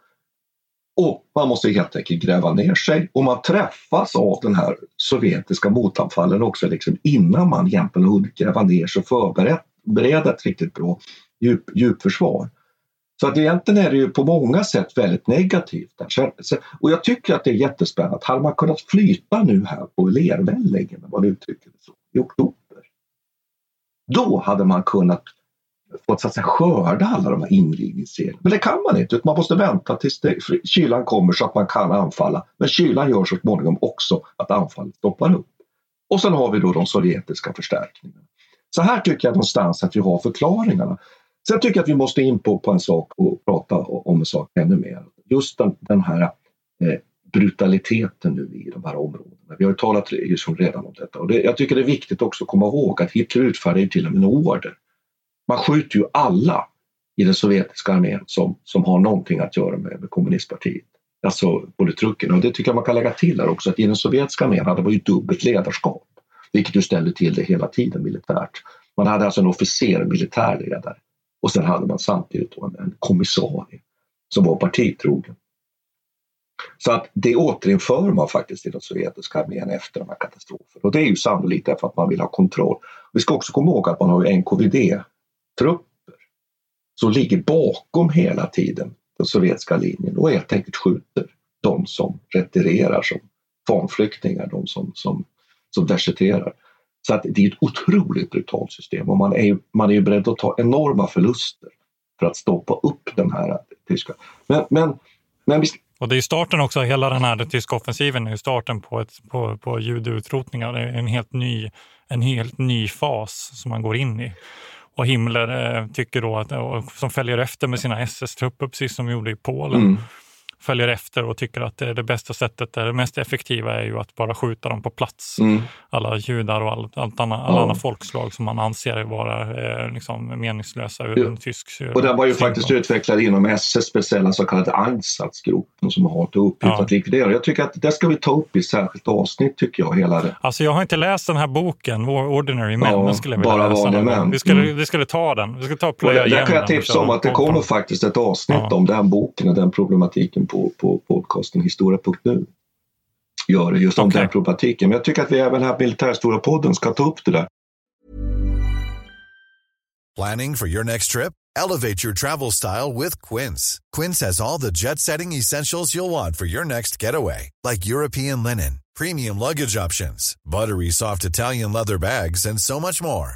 och man måste helt enkelt gräva ner sig och man träffas av den här sovjetiska motanfallen också liksom innan man egentligen hunnit gräva ner sig och förbereda ett riktigt bra djup, djupförsvar. Så att egentligen är det ju på många sätt väldigt negativt. Och jag tycker att det är jättespännande. Hade man kunnat flyta nu här på Lervällingen, om man uttrycker det så, i oktober. Då hade man kunnat fått så att säga, skörda alla de här inrivningsserierna. Men det kan man inte, man måste vänta tills det, kylan kommer så att man kan anfalla. Men kylan gör så småningom också att anfallet stoppar upp. Och sen har vi då de sovjetiska förstärkningarna. Så här tycker jag någonstans att vi har förklaringarna. Sen tycker jag att vi måste in på, på en sak och prata om en sak ännu mer. Just den, den här eh, brutaliteten nu i de här områdena. Vi har ju talat liksom redan om detta och det, jag tycker det är viktigt också att komma ihåg att Hitler utfärdade till och med en order man skjuter ju alla i den sovjetiska armén som, som har någonting att göra med, med kommunistpartiet. Alltså politrukerna. Och det tycker jag man kan lägga till här också att i den sovjetiska armén hade man ju dubbelt ledarskap. Vilket ju ställde till det hela tiden militärt. Man hade alltså en officer, militärledare och sen hade man samtidigt en, en kommissarie som var partitrogen. Så att det återinför man faktiskt i den sovjetiska armén efter de här katastroferna. Och det är ju sannolikt därför att man vill ha kontroll. Vi ska också komma ihåg att man har ju NKVD trupper som ligger bakom hela tiden den sovjetiska linjen och helt enkelt skjuter de som retirerar som fanflyktingar, de som, som, som deserterar. Så att det är ett otroligt brutalt system och man är, man är beredd att ta enorma förluster för att stoppa upp den här tyska. Men, men, men vi... Och det är starten också, hela den här tyska offensiven är starten på, ett, på, på judeutrotningar. Det är en helt, ny, en helt ny fas som man går in i. Och Himmler eh, tycker då att, och, som följer efter med sina SS-trupper, precis som gjorde i Polen. Mm följer efter och tycker att det, det bästa sättet, det mest effektiva är ju att bara skjuta dem på plats. Mm. Alla judar och all, allt annan, alla ja. andra folkslag som man anser vara eh, liksom meningslösa ur ja. en tysk Och den var ju faktiskt utvecklad inom SS speciella så kallade Einsatzgruppen som har till uppgift ja. att likvidera. Jag tycker att det ska vi ta upp i särskilt avsnitt tycker jag. Hela det. Alltså jag har inte läst den här boken, Ordinary Men. Ja, skulle jag bara vanliga män. Vi skulle, mm. vi skulle ta den. Vi skulle ta och plöja Där kan jag tipsa om att det kommer faktiskt ett avsnitt om den boken och den problematiken på, på podcasten historia.nu. gör det just om okay. den problematiken. Men jag tycker att vi även här på Militärstora podden ska ta upp det där. Planning for your next trip? Elevate your travel style with Quince. Quince has all the jet-setting essentials you'll want for your next getaway. Like European linen, premium luggage options, buttery soft Italian leather bags and so much more.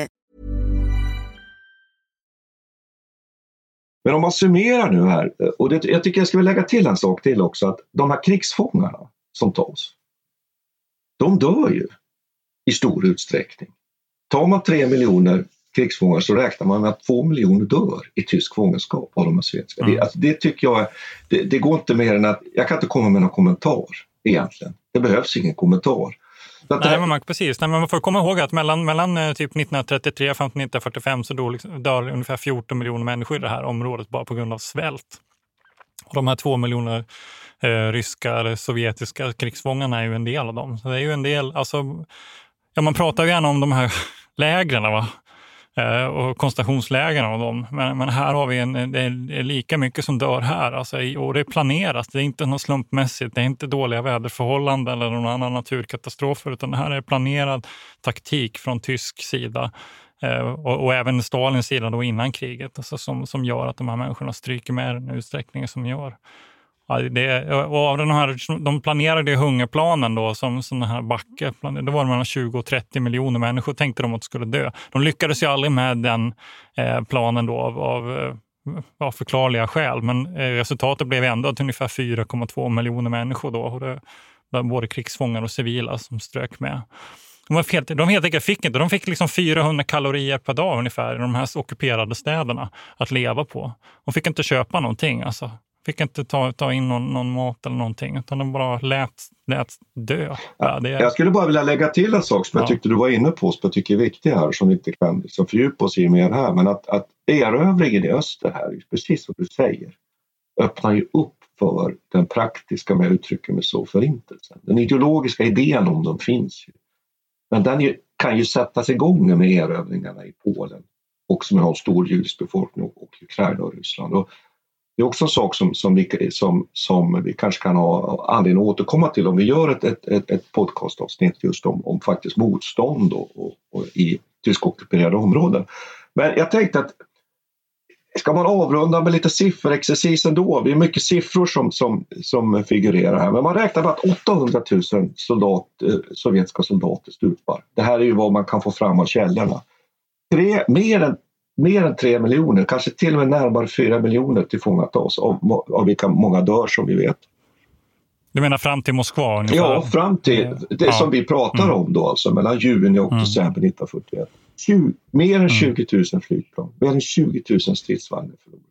Men om man summerar nu här, och det, jag tycker jag ska lägga till en sak till också, att de här krigsfångarna som tas, de dör ju i stor utsträckning. Tar man tre miljoner krigsfångar så räknar man med att två miljoner dör i tysk fångenskap av de här svenska. Mm. Det, alltså, det tycker jag, det, det, går inte mer än att, jag kan inte komma med någon kommentar egentligen. Det behövs ingen kommentar. Nej, men man, precis. Nej, men man får komma ihåg att mellan, mellan eh, typ 1933 fram till 1945 så dör, liksom, dör ungefär 14 miljoner människor i det här området bara på grund av svält. Och de här två miljoner eh, ryska eller sovjetiska krigsfångarna är ju en del av dem. Så det är ju en del, alltså, ja, man pratar ju gärna om de här lägren, va? Eh, och koncentrationslägren av dem. Men, men, här har vi en, det är lika mycket som dör här. Alltså, och det är planerat, det är inte något slumpmässigt, det är inte dåliga väderförhållanden eller någon annan naturkatastrofer, utan det här är planerad taktik från tysk sida. Eh, och, och, även Stalins sida då innan kriget, alltså som, som gör att de här människorna stryker med i den utsträckning som gör. Ja, det, och av den här, de planerade hungerplanen då, som, som den här Backe, det var mellan 20 och 30 miljoner människor tänkte de att skulle dö. De lyckades ju aldrig med den eh, planen då av, av, eh, av förklarliga skäl, men eh, resultatet blev ändå att ungefär 4,2 miljoner människor då, och det, både krigsfångar och civila som strök med. De, var helt, de helt enkelt fick inte, de fick liksom 400 kalorier per dag ungefär i de här ockuperade städerna att leva på. De fick inte köpa någonting. Alltså fick inte ta, ta in någon, någon mat eller någonting, utan de bara lät, lät dö. Ja, det... Jag skulle bara vilja lägga till en sak som ja. jag tyckte du var inne på, som jag tycker är viktig här, som vi inte kan liksom fördjupa oss i mer här, men att, att erövringen i öster här, precis som du säger, öppnar ju upp för den praktiska, med uttrycker mig så, förintelsen. Den ideologiska idén om dem finns ju. Men den ju, kan ju sättas igång med erövringarna i Polen och som har stor judisk befolkning och Ukraina och Ryssland. Och det är också en sak som, som, vi, som, som vi kanske kan ha anledning att återkomma till om vi gör ett, ett, ett, ett podcastavsnitt just om, om faktiskt motstånd och, och, och i tyskockuperade områden. Men jag tänkte att Ska man avrunda med lite sifferexercis ändå? Det är mycket siffror som, som, som figurerar här. Men man räknar med att 800 000 soldat, eh, sovjetiska soldater stupar. Det här är ju vad man kan få fram av källorna. Tre, mer än mer än 3 miljoner, kanske till och med närmare 4 miljoner tillfångatas av, av vilka många dör som vi vet. Du menar fram till Moskva? Ungefär? Ja, fram till det ja. som vi pratar mm. om då, alltså mellan juni och mm. december 1941. 20, mer än 20 mm. 000 flygplan, mer än 20 000 stridsvagnar förlorade.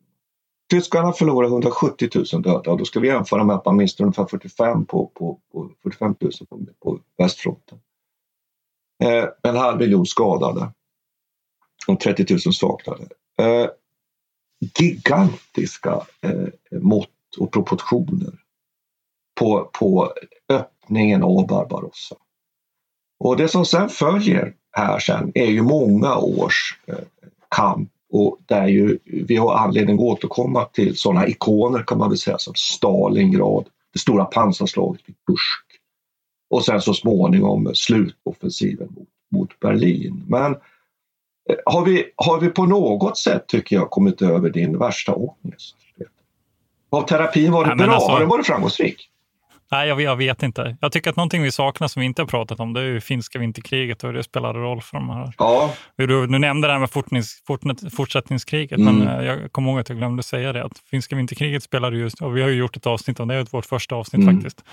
Tyskarna förlorar 170 000 döda och då ska vi jämföra med att man miste ungefär 45, på, på, på 45 000 på, på västfronten. Eh, en halv miljon skadade de 30 000 saknade. Eh, gigantiska eh, mått och proportioner på, på öppningen av Barbarossa. Och det som sen följer här sen är ju många års eh, kamp och där ju vi har anledning att återkomma till sådana ikoner kan man väl säga som Stalingrad, det stora pansarslaget vid Kursk. Och sen så småningom slutoffensiven mot, mot Berlin. Men eh, har vi, har vi på något sätt, tycker jag, kommit över din värsta ångest? Har terapin varit Nej, bra? alltså, har den varit framgångsrik? Nej, jag, jag, vet inte. Jag tycker att någonting vi saknar som vi inte har pratat om, det är ju finska vinterkriget och hur det spelade roll för de här. Ja. Du, du nämnde det här med fortnings, fort, fortsättningskriget, Mm. men eh, jag kommer ihåg att jag glömde säga det. Att finska vinterkriget spelade just, och vi har ju gjort ett avsnitt om det, är vårt första avsnitt Mm. faktiskt.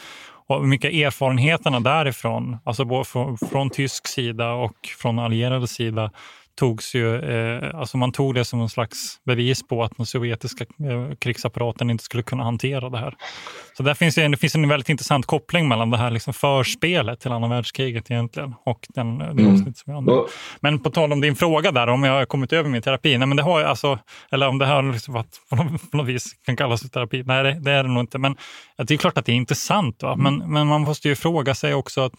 Och mycket erfarenheterna därifrån, alltså både från, från tysk sida och från allierade sida, togs ju, eh, alltså man tog det som en slags bevis på att den sovjetiska eh, krigsapparaten inte skulle kunna hantera det här. Så där finns det, det finns en väldigt intressant koppling mellan det här liksom förspelet till andra världskriget egentligen och den, det Mm. avsnitt som har nu. Men på tal om din fråga där, om jag har kommit över min terapi. Nej, men det har jag alltså, eller om det här liksom varit, på, något, på något vis kan kallas för terapi. Nej, det, det är det nog inte. Men det är klart att det är intressant. Va? Men, men man måste ju fråga sig också att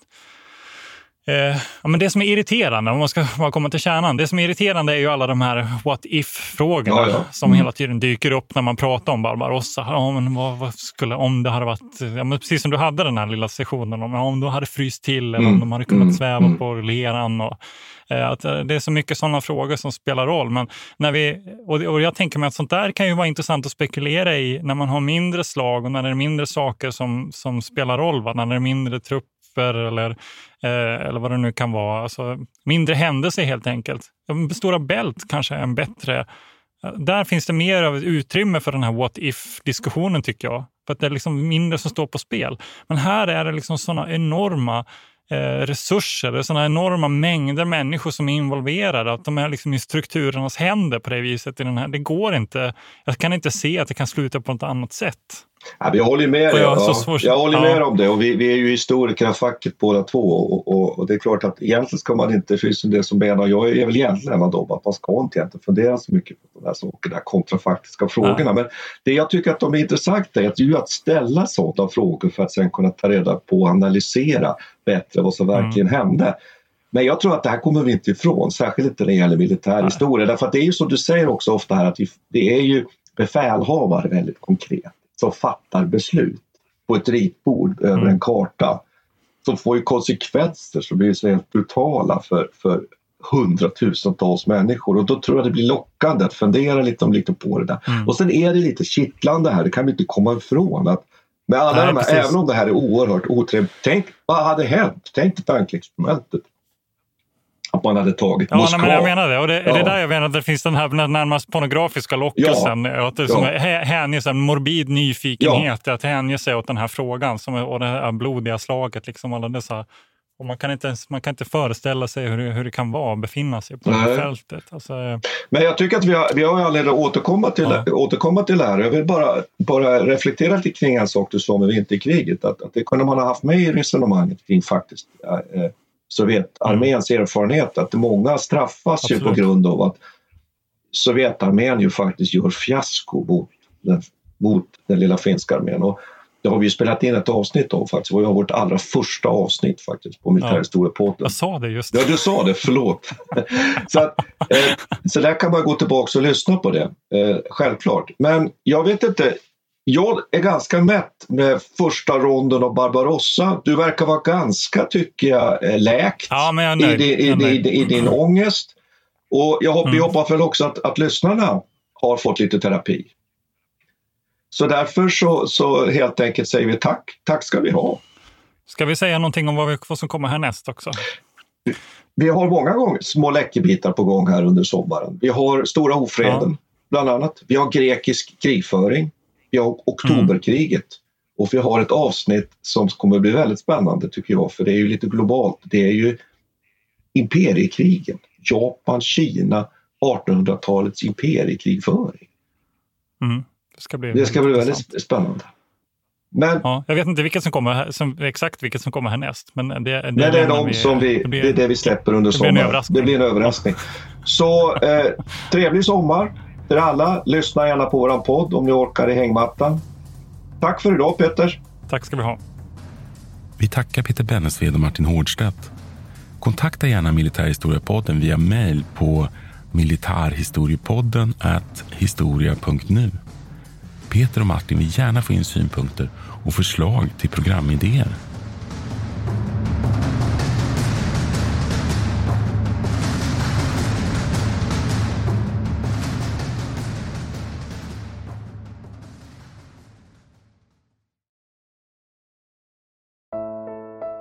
Eh, ja, men det som är irriterande, om man ska bara komma till kärnan, det som är irriterande är ju alla de här what if-frågorna Ja, ja. som Mm. hela tiden dyker upp när man pratar om Barbarossa. Ja, men vad, vad skulle, om det hade varit, ja, men precis som du hade den här lilla sessionen om, ja, om du hade fryst till eller om Mm. de hade kunnat Mm. sväva Mm. på leran. Och, eh, att, eh, det är så mycket sådana frågor som spelar roll. Men när vi, och, och jag tänker mig att sånt där kan ju vara intressant att spekulera i när man har mindre slag och när det är mindre saker som, som spelar roll. Va? När det är mindre trupper eller, eh, eller vad det nu kan vara. Alltså, mindre händelser helt enkelt. Stora Bält kanske är en bättre... Eh, där finns det mer av ett utrymme för den här what if-diskussionen tycker jag. För att det är liksom mindre som står på spel. Men här är det liksom sådana enorma eh, resurser, det är sådana enorma mängder människor som är involverade. Att de är liksom i strukturernas händer på det viset. I den här. Det går inte. Jag kan inte se att det kan sluta på något annat sätt. Ja, vi håller med Och dig. jag Ja. Jag håller ja. med om det och vi, vi är ju historiker av facket båda två och, och, och det är klart att egentligen ska man inte, precis som det som menar, jag är väl egentligen en av dem, att man ska inte egentligen fundera så mycket på de här sakerna, kontrafaktiska frågorna. Men det jag tycker att de är intressanta är att, ju att ställa sådana frågor för att sen kunna ta reda på och analysera bättre vad som verkligen hände. Men jag tror att det här kommer vi inte ifrån, särskilt inte när det gäller militär historia. Därför att det är ju som du säger också ofta här att vi, det är ju befälhavare väldigt konkret som fattar beslut på ett ritbord över en karta som får ju konsekvenser som blir så helt brutala för, för hundratusentals människor och då tror jag det blir lockande att fundera lite, om, lite på det där. Och sen är det lite kittlande här, det kan vi inte komma ifrån. Att med alla Nej, de här, även om det här är oerhört otrevligt, tänk vad hade hänt? Tänk dig tankeexperimentet. Att man hade tagit Ja, Moskva. nej, men jag menar det. Och det, Ja. det är där jag menar att det finns den här närmast pornografiska lockelsen. Ja. Att det som Ja. är hä- hänge sig, en morbid nyfikenhet. Att hänge sig åt den här frågan som och det här blodiga slaget. Liksom alla dessa, och man, kan inte, ens- man kan inte föreställa sig hur det, hur det kan vara att befinna sig på det här Nej. fältet. Alltså, eh, Men jag tycker att vi har, vi har anledning att återkomma till, återkomma till det här. Jag vill bara, bara reflektera lite kring en sak du sa med vinterkriget. Att, att det kunde man ha haft med i resonemanget kring faktiskt eh, Sovjetarméns erfarenhet. Att många straffas ju på Absolut. grund av att Sovjetarmén ju faktiskt gör fiasko mot den, mot den lilla finska armén. Och det har vi spelat in ett avsnitt om faktiskt. Det var vårt allra första avsnitt faktiskt på Militärhistoriepodden. jag sa det just. Ja, du sa det, förlåt. så, att, eh, så där kan man gå tillbaka och lyssna på det, eh, självklart. Men jag vet inte, jag är ganska mätt med första ronden av Barbarossa. Du verkar vara ganska, tycker jag, eh, läkt Ja, jag i, din, i, är i, din ångest. Och jag hoppas, Mm. hoppas väl också att, att lyssnarna har fått lite terapi. Så därför så, så helt enkelt säger vi tack. Tack ska vi ha. Ska vi säga någonting om vad, vi, vad som kommer härnäst också? Vi har många gånger små läckerbitar på gång här under sommaren. Vi har Stora ofreden, bland annat. Vi har grekisk krigföring. Vi har oktoberkriget. Och vi har ett avsnitt som kommer bli väldigt spännande tycker jag, för det är ju lite globalt. Det är ju imperiekrigen. Japan, Kina, 1800-talets imperiekrigföring. Mm. Det ska bli, Det ska bli väldigt spännande. Men Ja, jag vet inte vilket som kommer, som, exakt vilket som kommer härnäst. Men det, det, Nej, det är de som vi, det blir- det är det vi släpper under sommaren. Det blir en överraskning. Så eh, trevlig sommar till alla. Lyssna gärna på våran podd om ni orkar i hängmattan. Tack för idag Peter. Tack ska vi ha. Vi tackar Peter Bennesved och Martin Hårdstedt. Kontakta gärna Militärhistoriepodden via mejl på militarhistoriepodden historia.nu. Peter och Martin vill gärna få in synpunkter och förslag till programidéer.